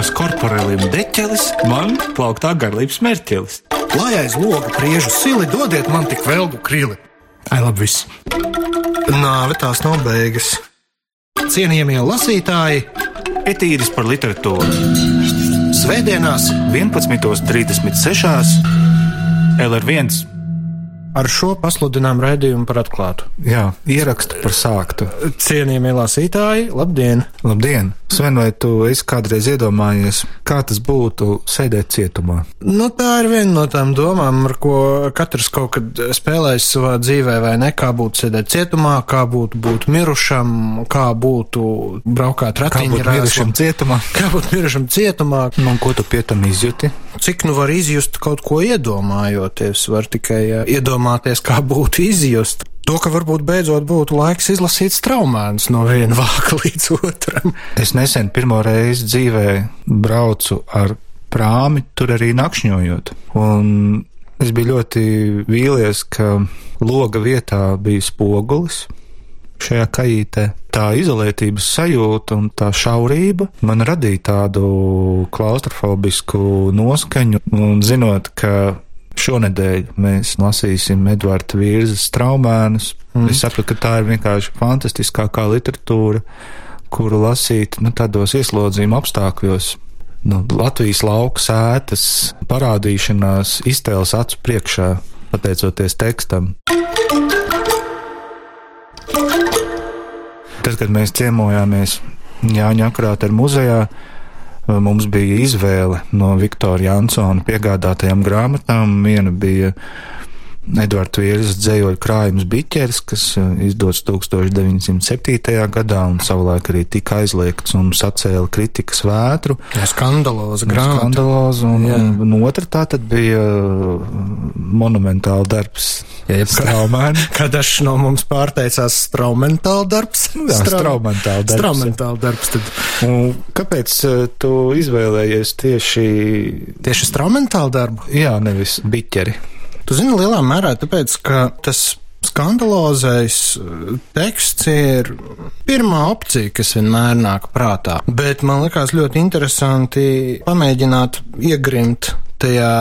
kas korporelim deķelis, man plauktā garlības mērķelis. Lai aiz loga priežu sili, dodiet man tik velgu krili. Ai, labi, viss. Nāve tās nav beigas. Cienījamie lasītāji, Etīris par literatūru Svētdienās 11.36. LR1. ar šo pasludinām raidījumu par atklātu. Jā, ierakstu par sāktu. Cienījamie lasītāji, labdien! Labdien! Sven, vai tu esi kādreiz iedomājies, kā tas būtu sēdēt cietumā? Nu, tā ir viena no tām domām, ar ko katrs kaut kad spēlējis savā dzīvē, vai ne? Kā būtu sēdēt cietumā, kā būtu būt mirušam, kā būtu braukāt Kā ratiņā mirušam cietumā? Kā būt mirušam cietumā? Nu, un ko tu pie tam izjūti? Cik nu var izjust kaut ko iedomājoties, var tikai iedomāties, kā būtu izjust. To, ka varbūt beidzot būtu laiks izlasīt straumēnus no viena vāka līdz otram. Es nesen pirmo reizi dzīvē braucu ar prāmi, tur arī nakšņojot. Un es biju ļoti vīlies, ka loga vietā bija spogulis. Šajā kajītē tā izolētības sajūta un tā šaurība man radīja tādu klaustrofobisku noskaņu, un zinot, ka šonadēļ mēs lasīsim Edvarda Vīrzes traumēnus, mm. es sapratu, ka tā ir vienkārši fantastiskākā literatūra, kuru lasīt nu, tādos ieslodzījuma apstākļos. Nu, Latvijas lauka sētas parādīšanās iztēles acu priekšā, pateicoties tekstam. Tad, kad mēs ciemojāmies Jāņa Akrāta muzejā, mums bija izvēle no Viktora Jansona piegādātajām grāmatām. Viena bija Edvards Vīrs dzējoļu krājums Biķers, kas izdots 1907. gadā un savulaik arī tika aizliegts un sacēla kritikas vētru. Skandaloza grāmata. Skandaloza, un, Jā. un, un otra tā tad bija monumentāla darbs. Jā, Straumēni. Kad dažs no mums pārteicās straumentāla darbs. Jā, straumentāla darbs. Straumentāla darbs. Tad Un kāpēc eh, tu izvēlējies tieši, tieši straumentāla darbu. jā, nevis biķeri? Tu zini, lielā mērā tāpēc, ka tas skandalozais eh, teksts ir pirmā opcija, kas vienmēr nāk prātā. Bet man likās ļoti interesanti pamēģināt iegrimt tajā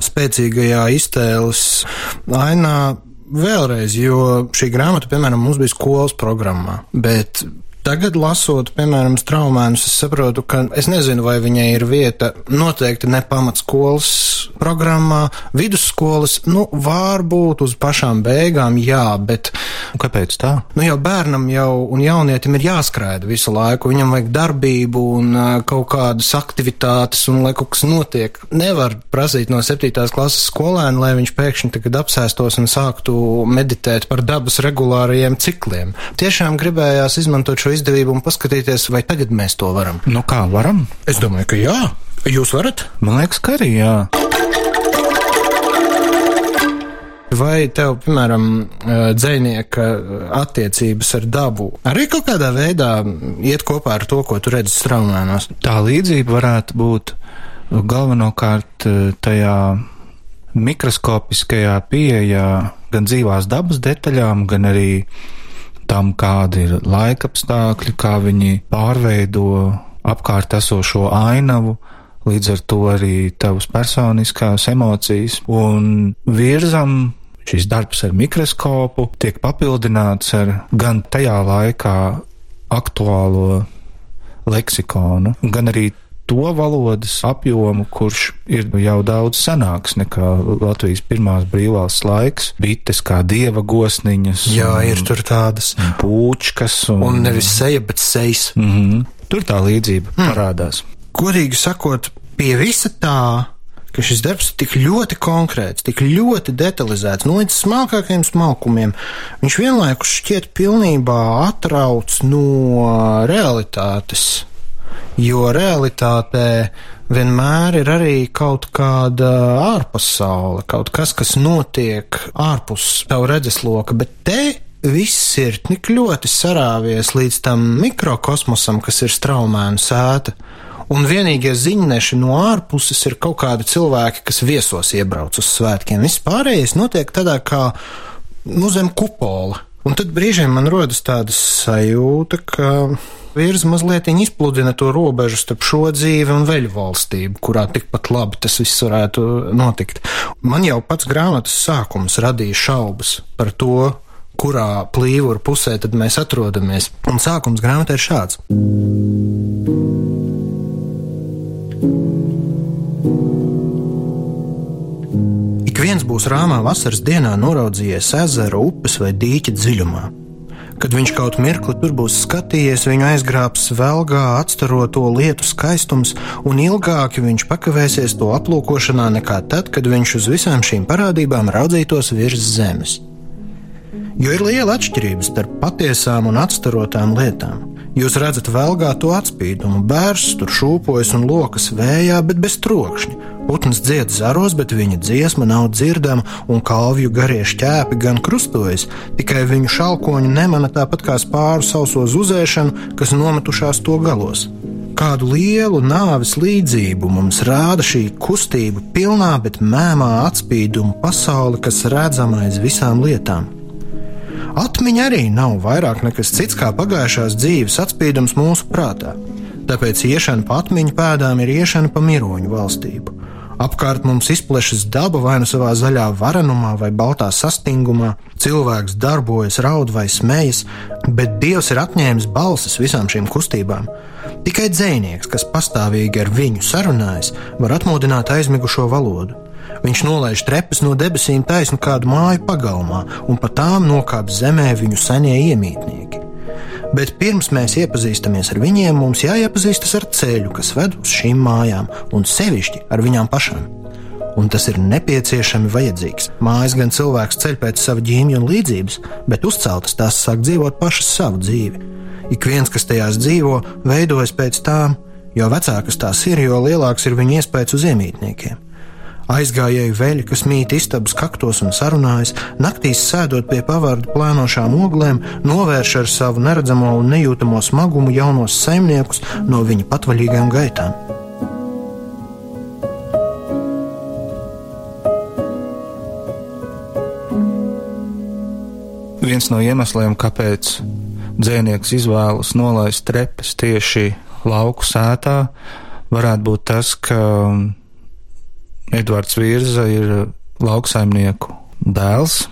spēcīgajā iztēles ainā vēlreiz, jo šī grāmata, piemēram, mums bija skolas programmā, bet Tagad, lasot, piemēram, straumēnus, es saprotu, ka es nezinu, vai viņai ir vieta noteikti ne pamatskolas programmā, vidusskolas, nu, varbūt uz pašām beigām, jā, bet, Un kāpēc tā? nu, jau bērnam jau un jaunietim ir jāskraida visu laiku, viņam vajag darbību un kaut kādas aktivitātes, un lai kaut kas notiek. Nevar prasīt no septītās klases skolēna, lai viņš pēkšņi tagad apsēstos un sāktu meditēt par dabas regulārajiem cikliem. Tiešām gribējās izmantot šo izdevību un paskatīties, vai tagad mēs to varam. Nu kā varam? Es domāju, ka jā. Jūs varat? Man liekas, ka arī jā. Vai tev, piemēram, dzinieka attiecības ar dabu arī kaut kādā veidā iet kopā ar to, ko tu redzi straumēnos? Tā līdzība varētu būt galvenokārt tajā mikroskopiskajā pieejā gan dzīvās dabas detaļām, gan arī tam, kādi ir laikapstākļi, kā viņi pārveido apkārt esošo ainavu, līdz ar to arī tavas personiskās emocijas. Un virzam šis darbs ar mikroskopu tiek papildināts ar gan tajā laikā aktuālo leksikonu, gan arī to valodas apjomu, kurš ir jau daudz senāks nekā Latvijas pirmās brīvās laiks. Bites kā dieva gosniņas, Jā, un ir tur tādas. pūčkas un, Un nevis seja, bet sejas. Mm -hmm. Tur tā līdzība mm. parādās. Godīgi sakot, pie visa tā, ka šis darbs ir tik ļoti konkrēts, tik ļoti detalizēts, nu līdz smalkākajiem smalkumiem, viņš vienlaikus šķiet pilnībā atrauts no realitātes. Jo realitātē vienmēr ir arī kaut kāda ārpasaule, kaut kas, kas notiek ārpus tavu redzesloka, bet te viss ir tik ļoti sarāvies līdz tam mikrokosmosam, kas ir straumēnu sēta. Un vienīgie ziņneši no ārpuses ir kaut kādi cilvēki, kas viesos iebrauc uz svētkiem. Viss pārējais notiek tādā kā nu, zem kupola. Un tad brīžiem man rodas tāda sajūta, ka Virza mazliet izpludina to robežu starp šo dzīvi un veļu valstību, kurā tikpat labi tas viss varētu notikt. Man jau pats grāmatas sākums radīja šaubas par to, kurā plīvura pusē tad mēs atrodamies. Un sākums grāmatā ir šāds. Viens būs rāmā vasaras dienā noraudzījies ezeru, upes vai dīķa dziļumā. Kad viņš kaut mirkli tur būs skatījies, viņu aizgrābs velgā, atstarot to lietu skaistums, un ilgāk viņš pakavēsies to aplūkošanā nekā tad, kad viņš uz visām šīm parādībām raudzītos virs zemes. Jo ir liela atšķirība starp patiesām un atstarotām lietām. Jūs redzat vēlgā to atspīdumu, bērns tur šūpojas un lokas vējā, bet bez trokšņa. Putns dzied zaros, bet viņa dziesma nav dzirdama, un kalvju garie šķēpi gan krustojas, tikai viņu šalkoņu nemana tāpat kā spāru sauso zuzēšanu, kas nometušās to galos. Kādu lielu nāves līdzību mums rāda šī kustība, pilnā, bet mēmā atspīduma pasaule, kas redzama aiz visām lietām. Atmiņa arī nav vairāk nekas cits kā pagājušās dzīves atspīdums mūsu prātā. Tāpēc iešana pa atmiņu pēdām ir iešana pa miroņu valstību. Apkārt mums izplešas daba vai nu savā zaļā varenumā, vai baltā sastingumā, cilvēks darbojas, raud vai smejas, bet Dievs ir atņēmis balsis visām šīm kustībām. Tikai dzinieks, kas pastāvīgi ar viņu sarunājas, var atmodināt aizmigušo valodu. Viņš nolaiž trepas no debesīm taisnu kādu māju pagalmā, un pa tām nokāp zemē viņu senie iemītnieki. Bet pirms mēs iepazīstamies ar viņiem, mums jāiepazīstas ar ceļu, kas ved uz šīm mājām, un sevišķi ar viņām pašām. Un tas ir nepieciešami vajadzīgs. Mājas gan cilvēks ceļ pēc sava ģīmija un līdzības, bet uzceltas tās sāk dzīvot pašas savu dzīvi. Ik viens, kas tajās dzīvo, veidojas pēc tām, jo vecākas tās ir, jo lielāks ir viņu iespējas uz iemītniekiem. Aizgājēju veļi, kas mīt istabas kaktos un sarunājas, naktīs sēdot pie pavārdu plānošām oglēm, novērš ar savu neredzamo un nejūtamo smagumu jaunos saimniekus no viņa patvaļīgām gaitām. Viens no iemesliem, kāpēc dzēnieks izvēlas nolaist trepes tieši lauku sētā, varētu būt tas, ka Edvards Virza ir lauksaimnieku dēls.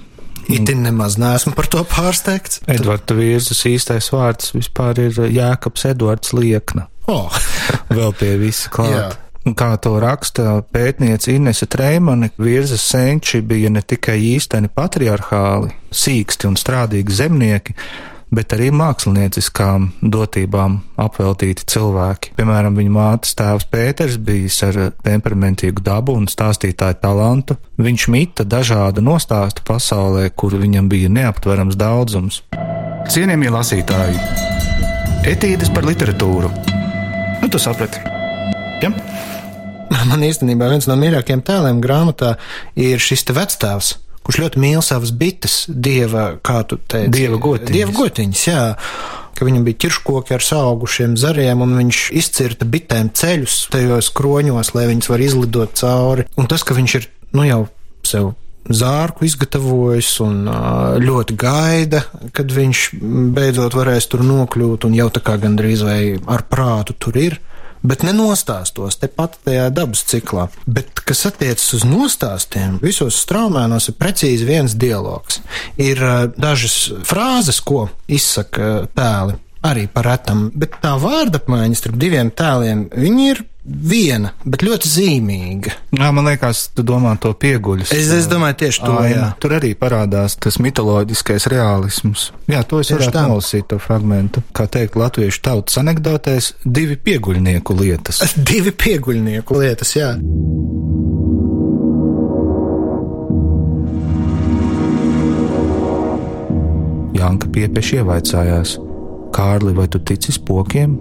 Itin nemaz neesmu par to pārsteigts. Edvards Virzas īstais vārds vispār ir Jēkabs Edvards Liekna. Oh. Vēl pie visa klāt. Kā to raksta pētniece Inese Treimane, virzas senči bija ne tikai īsteni patriarchāli, sīksti un strādīgi zemnieki, bet arī mākslinieckām dotībām apveltīti cilvēki. Piemēram, viņa mātes tēvs Pēters bijis ar temperamentīgu dabu un stāstītāju talantu. Viņš mita dažādu nostāstu pasaulē, kur viņam bija neaptverams daudzums. Cienījamie lasītāji, etīdes par literatūru. Nu, tu saprati? Ja? Man īstenībā viens no mīļākajiem tēliem grāmatā ir šis te vecstāvs kurš ļoti mīl savas bites, dieva, kā tu teici, dieva gotiņas. Dieva gotiņas, jā. Ka viņam bija ķirškoki ar augušiem zariem, un viņš izcirta bitēm ceļus tajos kroņos, lai viņas var izlidot cauri. Un tas, ka viņš ir, nu jau sev zārku izgatavojis un ļoti gaida, kad viņš beidzot varēs tur nokļūt, un jau tā kā gandrīz vai ar prātu tur ir bet nenostāstos tepat tajā dabas ciklā. Bet, kas attiecas uz nostāstiem, visos straumēnos ir precīzi viens dialogs. Ir uh, dažas frāzes, ko izsaka tēli. Arī par retam, bet tā vārda apmaiņa starp diviem tēliem ir viena, bet ļoti zīmīga. Jā, man liekas, tu domā to pieguļus. Es, es domāju tieši to, jā. jā. Tur arī parādās tas mitoloģiskais realisms. Jā, to es varētu nolasīt, to fragmentu. Kā teikt, latviešu tautas anekdotēs, divi pieguļnieku lietas. divi pieguļnieku lietas, jā. Janka piepieši ievaicājās: Kārli, vai tu tici spokiem?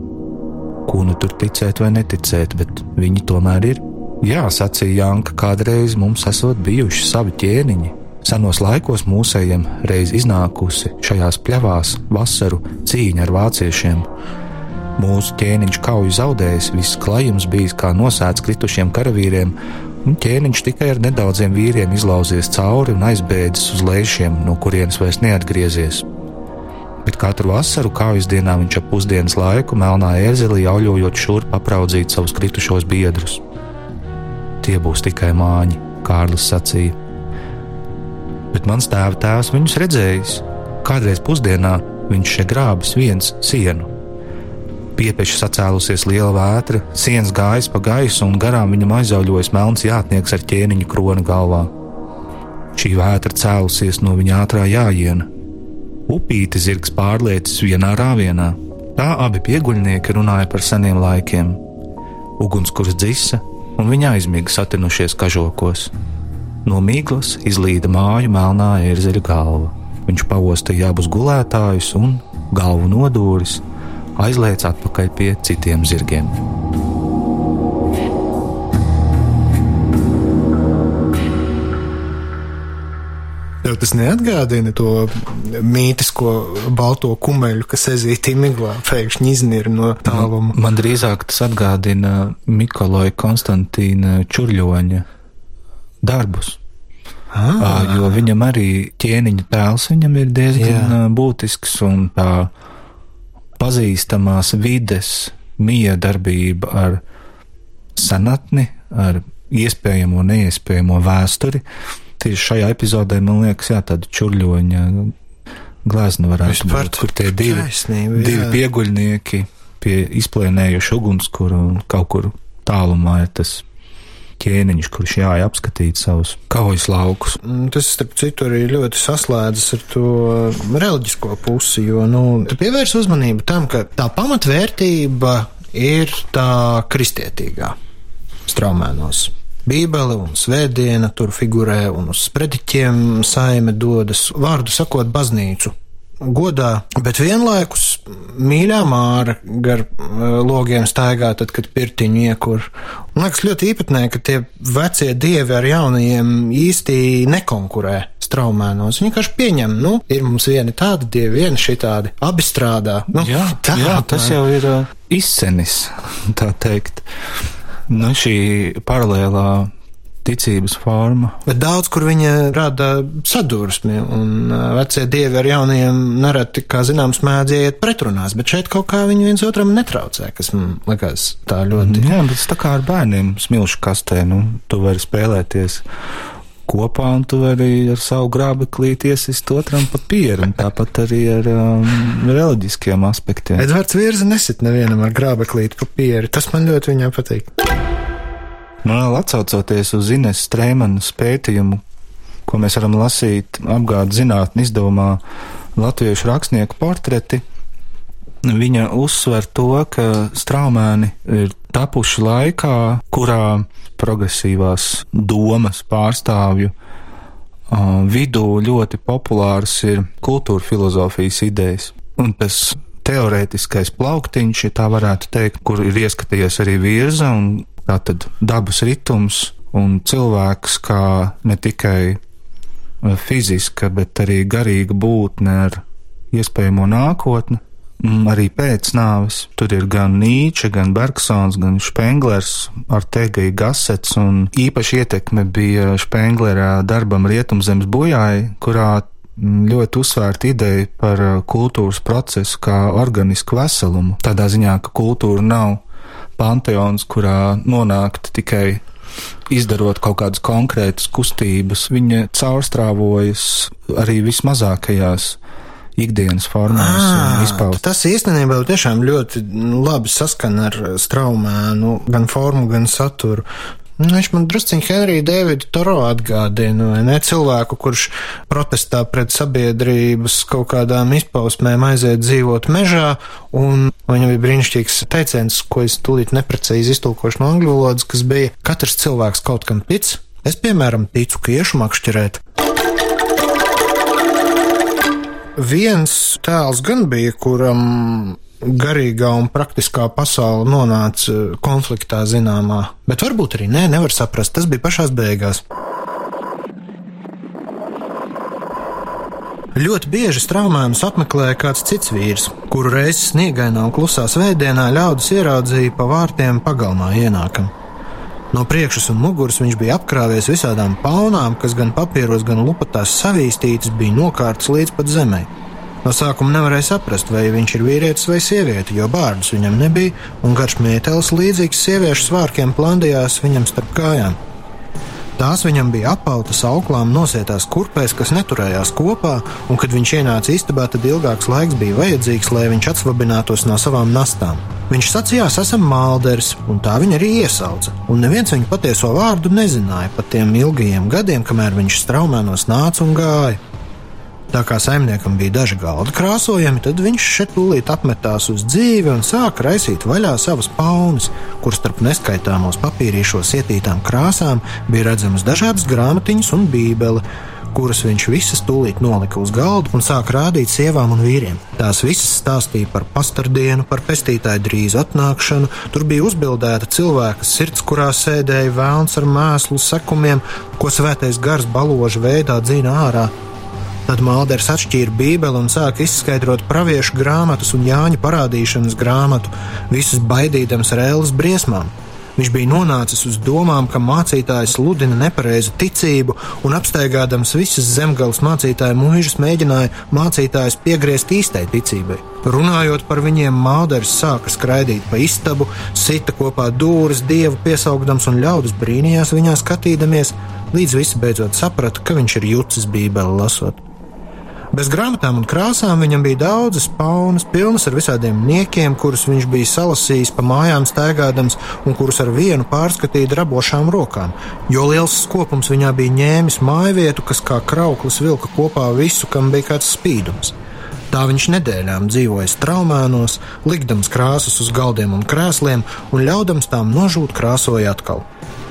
ko nu tur ticēt vai neticēt, bet viņi tomēr ir. Jā, sacīja Janka, kādreiz mums esot bijuši savi ķēniņi. Senos laikos mūsējiem reiz iznākusi šajās pļavās vasaru cīņa ar vāciešiem. Mūsu ķēniņš kauju zaudējis, viss klajums bijis kā nosēts kritušiem karavīriem, un ķēniņš tikai ar nedaudziem vīriem izlauzies cauri un aizbēdzis uz lēšiem, no kurienes vairs neatgriezies. Bet katru vasaru kaujas dienā viņš ap pusdienas laiku melnā ērzelī jauļojot šurp apraudzīt savus kritušos biedrus. Tie būs tikai māņi, Kārlis sacīja. Bet mans tēva tēvs viņus redzējis. Kādreiz pusdienā viņš šeit grābis viens sienu. Piepeši sacēlusies liela vētra, sienas gājas pa gaisu un garām viņam aizauļojas melns jātnieks ar ķēniņu kroni galvā. Šī vētra cēlusies no viņa ātrā jājiena. Upīte zirgs pārliecis vienā rāvienā. Tā abi pieguļnieki runāja par seniem laikiem. Ugunskurs dzisa, un viņa aizmiga satinušies kažokos. No miglas izlīda māju melnā ērzeļa galva. Viņš pavostīja abus gulētājus un, galvu nodūris, aizlēca atpakaļ pie citiem zirgiem. Tev tas neatgādina to mītisko balto kumeļu, kas ezītī miglā pēkšņi iznīra no tāluma. Man drīzāk tas atgādina Mikoloja Konstantīna Čurļoņa darbus. Ah, Jo viņam arī ķēniņa tēls viņam ir diezgan. Jā. būtisks un tā pazīstamās vides miedarbība ar senatni, ar iespējamo un neiespējamo vēsturi. Tieši šajā epizodē man liekas, jā, tāda čurļoņa glezna varētu Vispār būt, kur tie divi, taisnība, divi jā. pieguļnieki pie izplēnējuša ugunskura un kaut kur tālumā ir tas ķēniņš, kurš jāja apskatīt savus kaujas laukus. Mm, Tas, starp citu, arī ļoti saslēdzas ar to reliģisko pusi, jo, nu, tu pievērs uzmanību tam, ka tā pamatvērtība ir tā kristietīgā straumēnos. Bībele un svētdiena tur figurē, un uz sprediķiem saime dodas, vārdu sakot, baznīcu godā, bet vienlaikus mīļā māra gar uh, logiem staigā, tad, kad pirtiņu iekur. Man liekas ļoti īpatnē, ka tie vecie dievi ar jaunajiem īsti nekonkurē straumēnos. Viņi vienkārši pieņem, nu, ir mums vieni tādi dievi, vieni šitādi, abi strādā. Nu, Jā, tā, jā, tas jau ir uh, izcenis, tā teikt. Nu, šī paralēlā ticības forma. Bet daudz kur viņa rada sadursmi, un ā, vecie dievi ar jaunajiem nereti, kā zināms, mēdz iet pretrunās, bet šeit kaut kā viņi viens otram netraucē, kas man likās tā ļoti. Jā, bet tas tā kā ar bērniem smilšu kastē, nu, tu vari spēlēties kopā, un tu vari ar savu grābeklīti iesist otram pa pieru, un tāpat arī ar um, reliģiskiem aspektiem. Edvards Virza nesit nevienam ar grābeklīti papīru. Tas man ļoti viņam patīk. Man vēl atsaucoties uz Ines Strēmanas pētījumu, ko mēs varam lasīt apgādes zinātnē izdevumā Latviešu rakstnieku portreti, viņa uzsver to, ka straumēni ir tapuši laikā, kurā progresīvās domas pārstāvju uh, vidū ļoti populāras ir kultūra filozofijas idejas. Un tas teorētiskais plauktiņš, ja tā varētu teikt, kur ir ieskatījies arī virza un tātad dabas ritms un cilvēks kā ne tikai fiziska, bet arī garīga būtne ar iespējamo nākotni. Mm, Arī pēc nāves tur ir gan Nīča, gan Bergsons, gan Špenglers, ar Tegai Gasets, un īpaši ietekme bija Špenglera darbam Rietumzemes bojāji, kurā mm, ļoti uzsvērta ideja par uh, kultūras procesu kā organisku veselumu. Tādā ziņā, ka kultūra nav panteons, kurā nonākt tikai izdarot kaut kādas konkrētas kustības, viņa caurstrāvojas arī vismazākajās ikdienas formās un izpausmēs. tas īstenībā tiešām ļoti nu, labi saskana ar straumēnu, gan formu, gan saturu. Nu, Viņš man drusciņā Henrija Davida Toro atgādina, vai ne? Cilvēku, kurš protestā pret sabiedrības kaut kādām izpausmēm aiziet dzīvot mežā, un viņam bija brīnišķīgs teiciens, ko es tūlīt neprecīzi iztulkošu no angļu valodas, kas bija katrs cilvēks kaut kam tic. Es, piemēram, ticu, ka iešu makšķerēt. Viens tēls gan bija, kuram garīgā un praktiskā pasaule nonāca konfliktā zināmā, bet varbūt arī nē, nevar saprast, tas bija pašās beigās. Ļoti bieži straumēnus apmeklēja kāds cits vīrs, kuru reizes sniegainā un klusā svētdienā ļaudis ieraudzīja pa vārtiem pagalmā ienākam. No priekšas un muguras viņš bija apkrāpies visādām paunām, kas gan papīros, gan lupatās savīstītas bija nokārtas līdz pat zemē. No sākuma nevarēja saprast, vai viņš ir vīrietis vai sieviete, jo bārdus viņam nebija, un garš mētelis līdzīgs sieviešu svārkiem plandījās viņam starp kājām. Tās viņam bija apautas auklām, nosietās kurpēs, kas neturējās kopā, un, kad viņš ienāca istabā, tad ilgāks laiks bija vajadzīgs, lai viņš atsvabinātos no savām nastām. Viņš sacījās, esam mālders, un tā viņa arī iesauca, un neviens viņa patieso vārdu nezināja pat tiem ilgajiem gadiem, kamēr viņš straumēnos nāca un gāja. Tā kā saimniekam bija daži galdi krāsojami, tad viņš šeit tūlīt apmetās uz dzīvi un sāka raisīt vaļā savas paunas, kuras starp neskaitāmos papīrīšos ietītām krāsām bija redzamas dažādas grāmatiņas un bībele, kuras viņš visas tūlīt nolika uz galda un sāka rādīt sievām un vīriem. Tās visas stāstīja par pastardienu, par pestītāju drīzu atnākšanu, tur bija uzbildēta cilvēka sirds, kurā sēdēja vēlns ar mēslu sekumiem, ko svētais gars baloža veidā dzina ārā. Tad Malders atšķīra Bībeli un sāka izskaidrot praviešu grāmatas un Jāņa parādīšanas grāmatu, visus baidīdams ar ēlas briesmām. Viņš bija nonācis uz domām, ka mācītājs sludina nepareizu ticību, un apsteigādams visas zemgājas mācītāju mūžus, mēģināja mācītājus piegriezt īstai ticībai. Runājot par viņiem, Malders sāka skraidīt pa istabu, sita kopā dūris, dievu piesaugdams, un ļaudis brīnījās viņā skatīdamies, līdz visi beidzot saprata, ka viņš ir jucis Bībeli lasot. Bez grāmatām un krāsām viņam bija daudzas paunas, pilnas ar visādiem niekiem, kurus viņš bija salasījis pa mājām staigādams un kurus ar vienu pārskatīja drabošām rokām. Jo liels skopums viņā bija ņēmis mājvietu, kas kā krauklis vilka kopā visu, kam bija kāds spīdums. Tā viņš nedēļām dzīvoja straumēnos, likdams krāsas uz galdiem un krēsliem un ļaudams tām nožūt krāsoja atkal.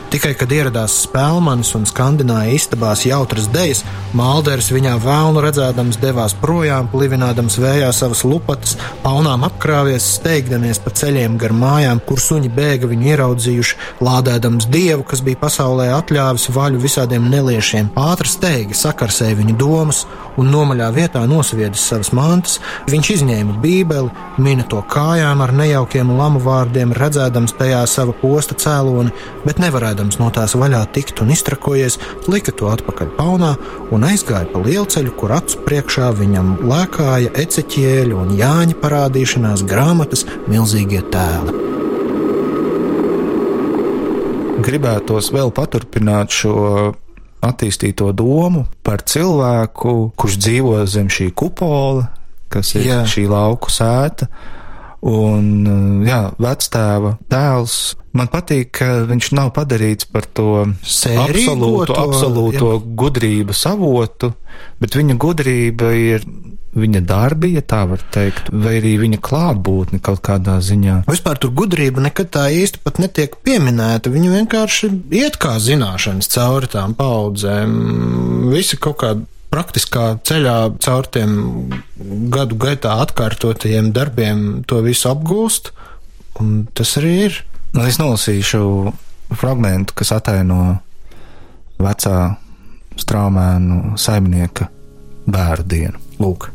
Tikai, kad ieradās spēlmanis un skandināja istabās jautras dejas, Malders viņā vēlnu redzēdams devās projām, plivinādams vējā savas lupatas, paunām apkrāvies, steigdamies pa ceļiem gar mājām, kur suņi bēga viņu ieraudzījuši, lādēdams dievu, kas bija pasaulē atļāvis vaļu visādiem neliešiem. Ātri steigi sakarsēja viņu domas un nomaļā vietā nosviedis savas mantas, viņš izņēma bībeli, mina to kājām ar nejaukiem lamu vārdiem, redzēdams tajā sava posta cēloni, bet nevarēja nevarēdams no tās vaļā tikt un iztrakojies, lika to atpakaļ paunā un aizgāja pa lielceļu, kur acu priekšā viņam lēkāja eceķieļu un jāņa parādīšanās grāmatas milzīgie tēli. Gribētos vēl paturpināt šo attīstīto domu par cilvēku, kurš dzīvo zem šī kupola, kas ir Jā. šī lauku sēta. Un, jā, vectēva tēls Man patīk, ka viņš nav padarīts par to Sērīgo absolūto, to, absolūto jā. gudrības avotu, bet viņa gudrība ir viņa darbi, ja tā var teikt, vai arī viņa klātbūtne kaut kādā ziņā. Vispār tur gudrība nekad tā īsti pat netiek pieminēta. Viņa vienkārši iet kā zināšanas cauri tām paudzēm. Visi kaut kādi praktiskā ceļā caur tiem gadu gaitā atkārtotajiem darbiem to visu apgūst, un tas arī ir. Nu, es nolasīšu fragment, kas ataino vecā straumēnu saimnieka bērnu dienu. Lūk.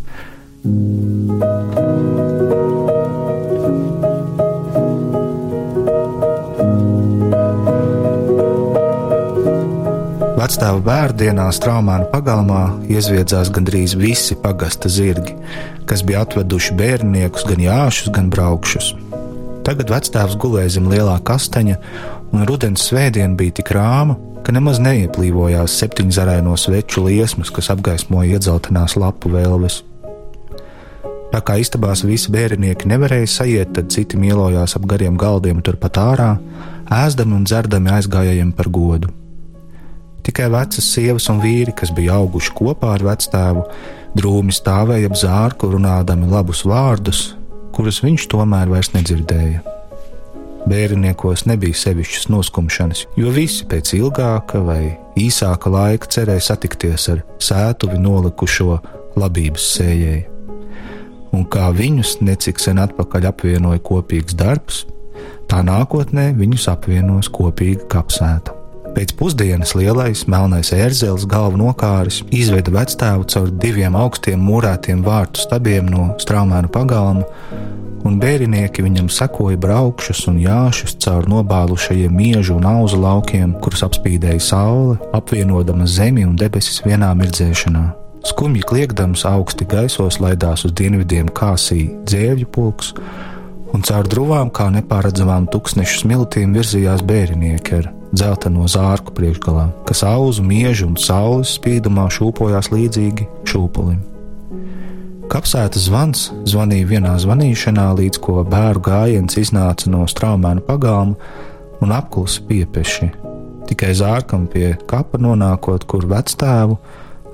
Vectēva bērndienā straumēnu pagalmā iezviedzās gandrīz visi pagasta zirgi, kas bija atveduši bērniekus, gan jāšus, gan braukšus. Tagad vectēvs gulēja zem lielā kastaņa, un rudens svētdiena bija tik rāma, ka nemaz neieplīvojās septiņzaraino sveču liesmas, kas apgaismoja iedzeltenās lapu vēlves. Tā kā istabās visi bērnieki nevarēja sajiet, tad citi mielojās ap gariem galdiem turpat ārā, ēzdami un dzerdami aizgājējiem par godu. Tikai vecas sievas un vīri, kas bija auguši kopā ar vectēvu, drūmi stāvēja ap zārku, runādami labus vārdus, kuras viņš tomēr vairs nedzirdēja. Bērniekos nebija sevišķas noskumšanas, jo visi pēc ilgāka vai īsāka laika cerēja satikties ar sētuvi nolikušo labības sējēju. Un kā viņus necik sen atpakaļ apvienoja kopīgs darbs, tā nākotnē viņus apvienos kopīga kapsēta. Pēc pusdienas lielais melnais ērzelis galvu nokāris izveda vecstāvu caur diviem augstiem mūrētiem vārtu stabiem no straumēnu pagalma, un bērnieki viņam sekoja braukšus un jāšus caur nobālušajiem miežu un auzu laukiem, kurus apspīdēja saule, apvienodama zemi un debesis vienā mirdzēšanā. Skumji kliegdams augsti gaisos laidās uz dienvidiem kāsī dzēvju pulks, un caur drūvām kā nepārredzamām tūkstnešu smiltīm virzījās bērnieki ar dzelteno zārku priekšgalā, kas auzu, miežu un saules spīdumā šūpojās līdzīgi šūpulim. Kapsētas zvans zvanīja vienā zvanīšanā, līdz ko bērnu gājiens iznāca no straumēna pagalma un apklusa piepeši. Tikai zārkam pie kapa nonākot, kur vectēvu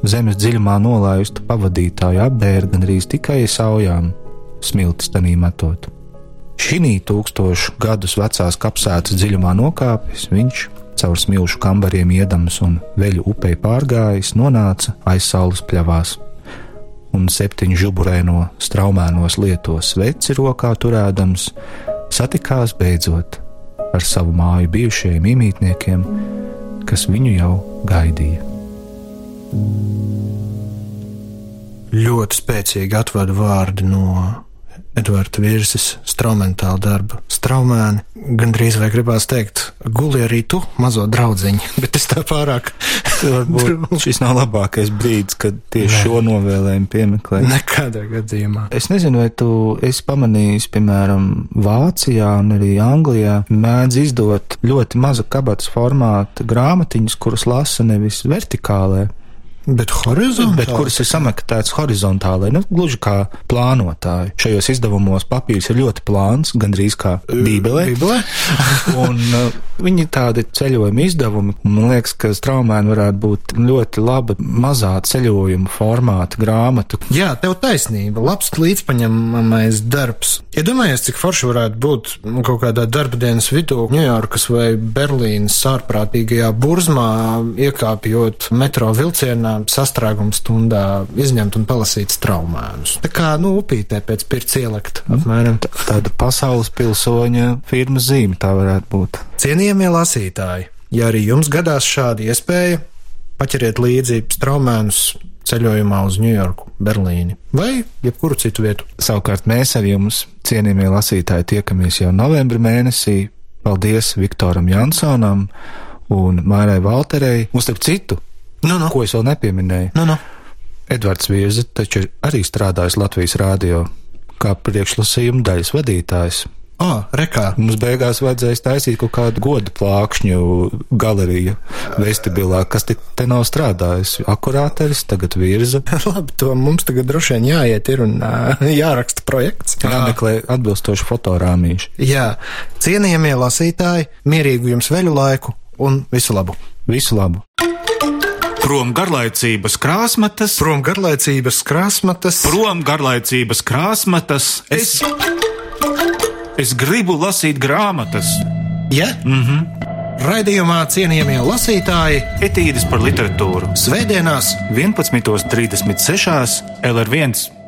zemes dziļumā nolaistu pavadītāju apbēra gan arī tikai saujām, smiltis tanī metot. Šī tūkstošu gadus vecās kapsētas dziļumā nokāpis, viņš caur smilšu kambariem iedams un veļu upei pārgājis, nonāca aiz saules pļavās un septiņu žuburēno straumēnos lietos veci rokā turēdams, satikās beidzot ar savu māju bijušajiem imītniekiem, kas viņu jau gaidīja. Ļoti spēcīgi atvadu vārdi no Edvards Virsis straumentāla darba. Straumēni, gandrīz vai gribās teikt, guli arī tu, mazo draudziņu, bet es tā pārāk. Varbūt šis nav labākais brīdis, kad tieši ne. šo novēlējumu piemeklēt. Nekādā gadījumā. Es nezinu, vai tu esi pamanījis, piemēram, Vācijā un arī Anglijā mēdz izdot ļoti maza kabatas formāta grāmatiņas, kuras lasa nevis vertikālē, Bet. Bet kuras ir sameklētas horizontāli, nu, gluži kā plānotāji. Šajos izdevumos papīrs ir ļoti plāns, gandrīz kā Bībelē. Bībelē? un uh, viņi tādi ceļojuma izdevumi, man liekas, ka straumēni varētu būt ļoti laba mazā ceļojuma formāta grāmata. Jā, tev taisnība, labs līdzpaņemamais darbs. Iedomājies, ja cik forši varētu būt kaut kādā darba dienas vidū Ņujorkas vai Berlīnas ārprātīgajā burzmā, iekāpjot metro vilcienā sastrēguma stundā izņemt un palasīt straumēnus. Tā kā, nu, upītē pēc pirts ielikt, apmēram. Tā, tāda pasaules pilsoņa firmas zīme tā varētu būt. Cienījamie lasītāji, ja arī jums gadās šāda iespēja, paķeriet līdzi straumēnus ceļojumā uz Ņujorku, Berlīni vai jebkuru citu vietu. Savukārt mēs ar jums, cienījamie lasītāji, tiekamies jau novembra mēnesī. Paldies Viktoram Jansonam un Mārai Valterei. Un starp citu, Nu, nu. Ko es vēl nepieminēju? Nu, nu. Edvards Virza taču ir arī strādājis Latvijas rādio kā priekšlasījuma daļas vadītājs. Oh, rekā. Mums beigās vajadzēs taisīt kaut kādu godu plākšņu galeriju vestibilā, kas te, te nav strādājis. Akurāteris tagad virza. Labi, to mums tagad droši vien jāiet ir un jāraksta projekts. Jāmeklē atbilstoši fotorāmīši. Jā, cienījamie lasītāji, mierīgu jums veļu laiku un visu labu! Visu labu! Prom garlaicības krāsmatas, prom garlaicības krāsmatas, prom garlaicības krāsmatas. Es, es gribu lasīt grāmatas. Ja? Mhm. Raidījumā cienījamie lasītāji Etīdes par literatūru Svētdienās 11.36. LR1